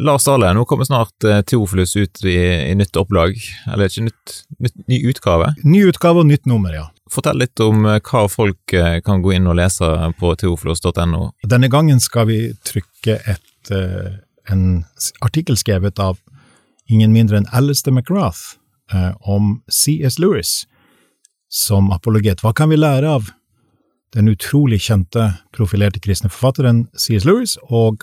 Lars Dale, nå kommer snart eh, Teofilus ut i, i, nytt opplag, eller ikke nytt, nytt, ny utgave? Ny utgave og nytt nummer, ja. Fortell litt om eh, hva folk eh, kan gå inn og lese på teofilus.no. Denne gangen skal vi trykke et, en artikkel skrevet av ingen mindre enn Alistair McGrath om C.S. Lewis som apologet. Hva kan vi lære av den utrolig kjente, profilerte kristne forfatteren C.S. Lewis, og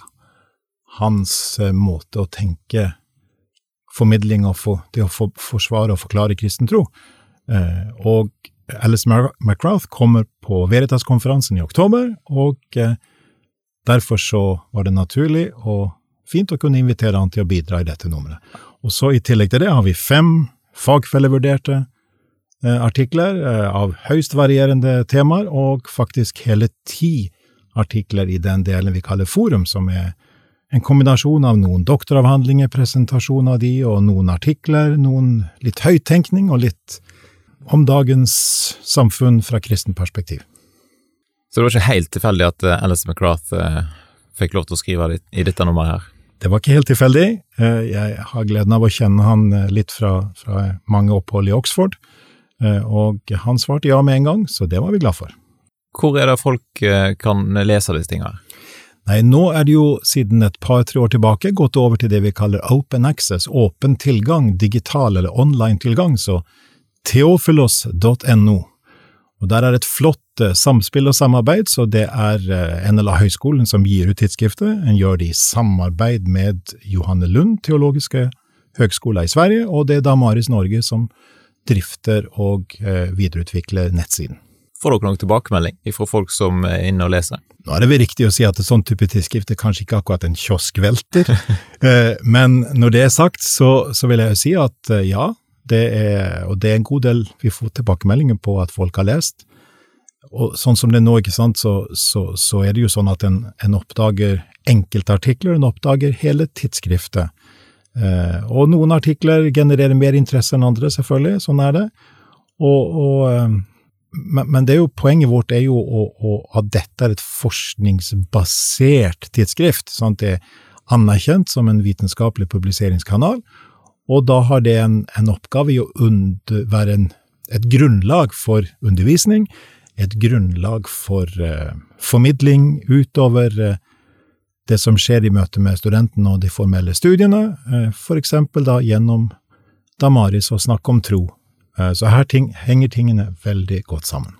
hans eh, måte å tenke formidling og for, det å for, forsvare og forklare kristen tro. Eh, og Alice McRouth kommer på Veritas-konferansen i oktober, og eh, derfor så var det naturlig og fint å kunne invitere han til å bidra i dette nummeret. Og så i tillegg til det har vi fem fagfellevurderte eh, artikler eh, av høyst varierende temaer, og faktisk hele ti artikler i den delen vi kaller forum, som er en kombinasjon av noen doktoravhandlinger, presentasjon av de, og noen artikler, noen litt høyttenkning og litt om dagens samfunn fra kristent perspektiv. Så det var ikke helt tilfeldig at eh, Alice McGrath eh, fikk lov til å skrive i dette nummeret her? Det var ikke helt tilfeldig. Eh, jeg har gleden av å kjenne han litt fra, fra mange opphold i Oxford, og han svarte ja med en gang, så det var vi glad for. Hvor er det folk kan lese disse tingene? Nei, nå er det jo siden et par–tre år tilbake gått over til det vi kaller open access, åpen tilgang, digital eller online tilgang, så theophilos.no. Og Der er et flott eh, samspill og samarbeid, så det er eh, NLA Høgskolen som gir ut tidsskriftet. En gjør det i samarbeid med Johanne Lund teologiske høgskole i Sverige, og det er da Maris Norge som drifter og eh, videreutvikler nettsiden. Får dere noen tilbakemelding fra folk som er inne og leser? Nå er det vel riktig å si at et sånn type tidsskrift er kanskje ikke akkurat en kioskvelter, eh, men når det er sagt, så, så vil jeg jo si at eh, ja, det er, og det er en god del vi får tilbakemeldinger på at folk har lest. Og sånn som det er nå, ikke sant, så, så, så er det jo sånn at en, en oppdager enkeltartikler, en oppdager hele tidsskriftet. Eh, og noen artikler genererer mer interesse enn andre, selvfølgelig, sånn er det. Og, og men, men, jo, poenget vårt er jo å, å, at dette er et forskningsbasert tidsskrift. sånn at Det er anerkjent som en vitenskapelig publiseringskanal, og da har det en, en oppgave i å være en, et grunnlag for undervisning, et grunnlag for eh, formidling utover eh, det som skjer i møte med studentene og de formelle studiene, uh, for eksempel da gjennom Damaris å snakke om tro, Eh, så her ting, henger tingene veldig godt sammen.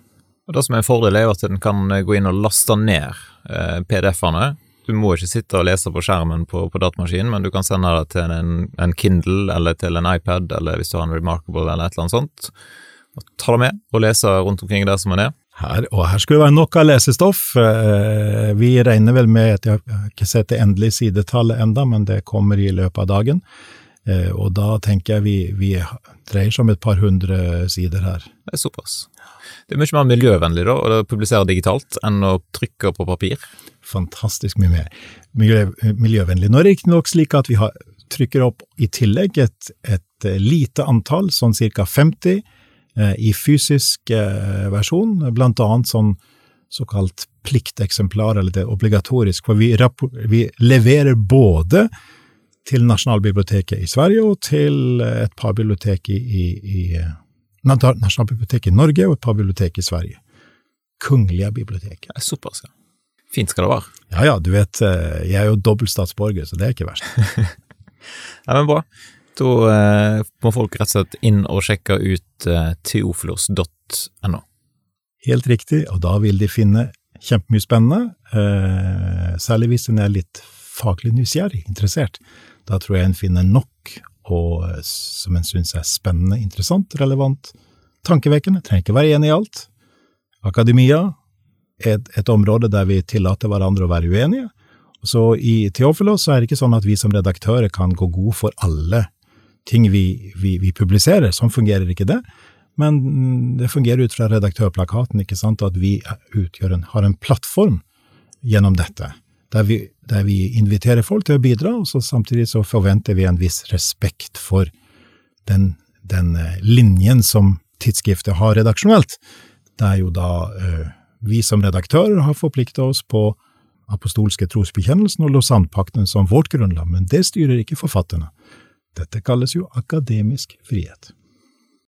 Og Det som er en fordel, er at en kan gå inn og laste ned eh, PDF-ene. Du må ikke sitte og lese på skjermen på, på datamaskinen, men du kan sende det til en, en, Kindle eller til en iPad, eller hvis du har en Remarkable eller et eller annet sånt. Og ta det med og lese rundt omkring der som en er. Her, og her skulle det være nok av lesestoff. Eh, vi regner vel med at jeg har ikke sett det endelige sidetallet enda, men det kommer i løpet av dagen. Eh, og da tenker jeg vi, vi dreier seg om et par hundre sider her. Det er såpass. Det er mye mer miljøvennlig da, å publisere digitalt enn å trykke på papir? Fantastisk mye mer miljø, miljøvennlig. Nå er det riktignok slik at vi har, trykker opp i tillegg et, et lite antall, sånn ca. 50, eh, i fysisk eh, versjon, blant annet sånn såkalt plikteksemplar, eller det er obligatorisk, for vi, vi leverer både til Nasjonalbiblioteket i Sverige og til et par bibliotek i, i, i Nasjonalbiblioteket i Norge og et par bibliotek i Sverige. Kungliga biblioteket. Såpass, ja. Fint skal det være. Ja ja, du vet, eh, jeg er jo dobbelt statsborger, så det er ikke verst. Nei, men bra. Da eh, må folk rett og slett inn og sjekke ut eh, teofilos.no. Helt riktig, og da vil de finne kjempemye spennende, eh, særlig hvis en er litt faglig nysgjerrig, interessert. Da tror jeg en finner nok og, eh, som en syns er spennende, interessant, relevant, tankevekkende. Trenger ikke være enig i alt. Akademia er et, et område der vi tillater hverandre å være uenige. Så i Theofilos så er det ikke sånn at vi som redaktører kan gå god for alle ting vi, vi, vi publiserer. Sånn fungerer ikke det. Men det fungerer ut fra redaktørplakaten, ikke sant, at vi en, har en plattform gjennom dette der vi, der vi, inviterer folk til å bidra, og så samtidig så forventer vi en viss respekt for den, den eh, linjen som tidsskriftet har redaksjonelt. Det er jo da eh, vi som redaktører har forplikta oss på apostolske trosbekjennelsen og Lausanne-pakten som vårt grunnlag, men det styrer ikke forfatterne. Dette kalles jo akademisk frihet.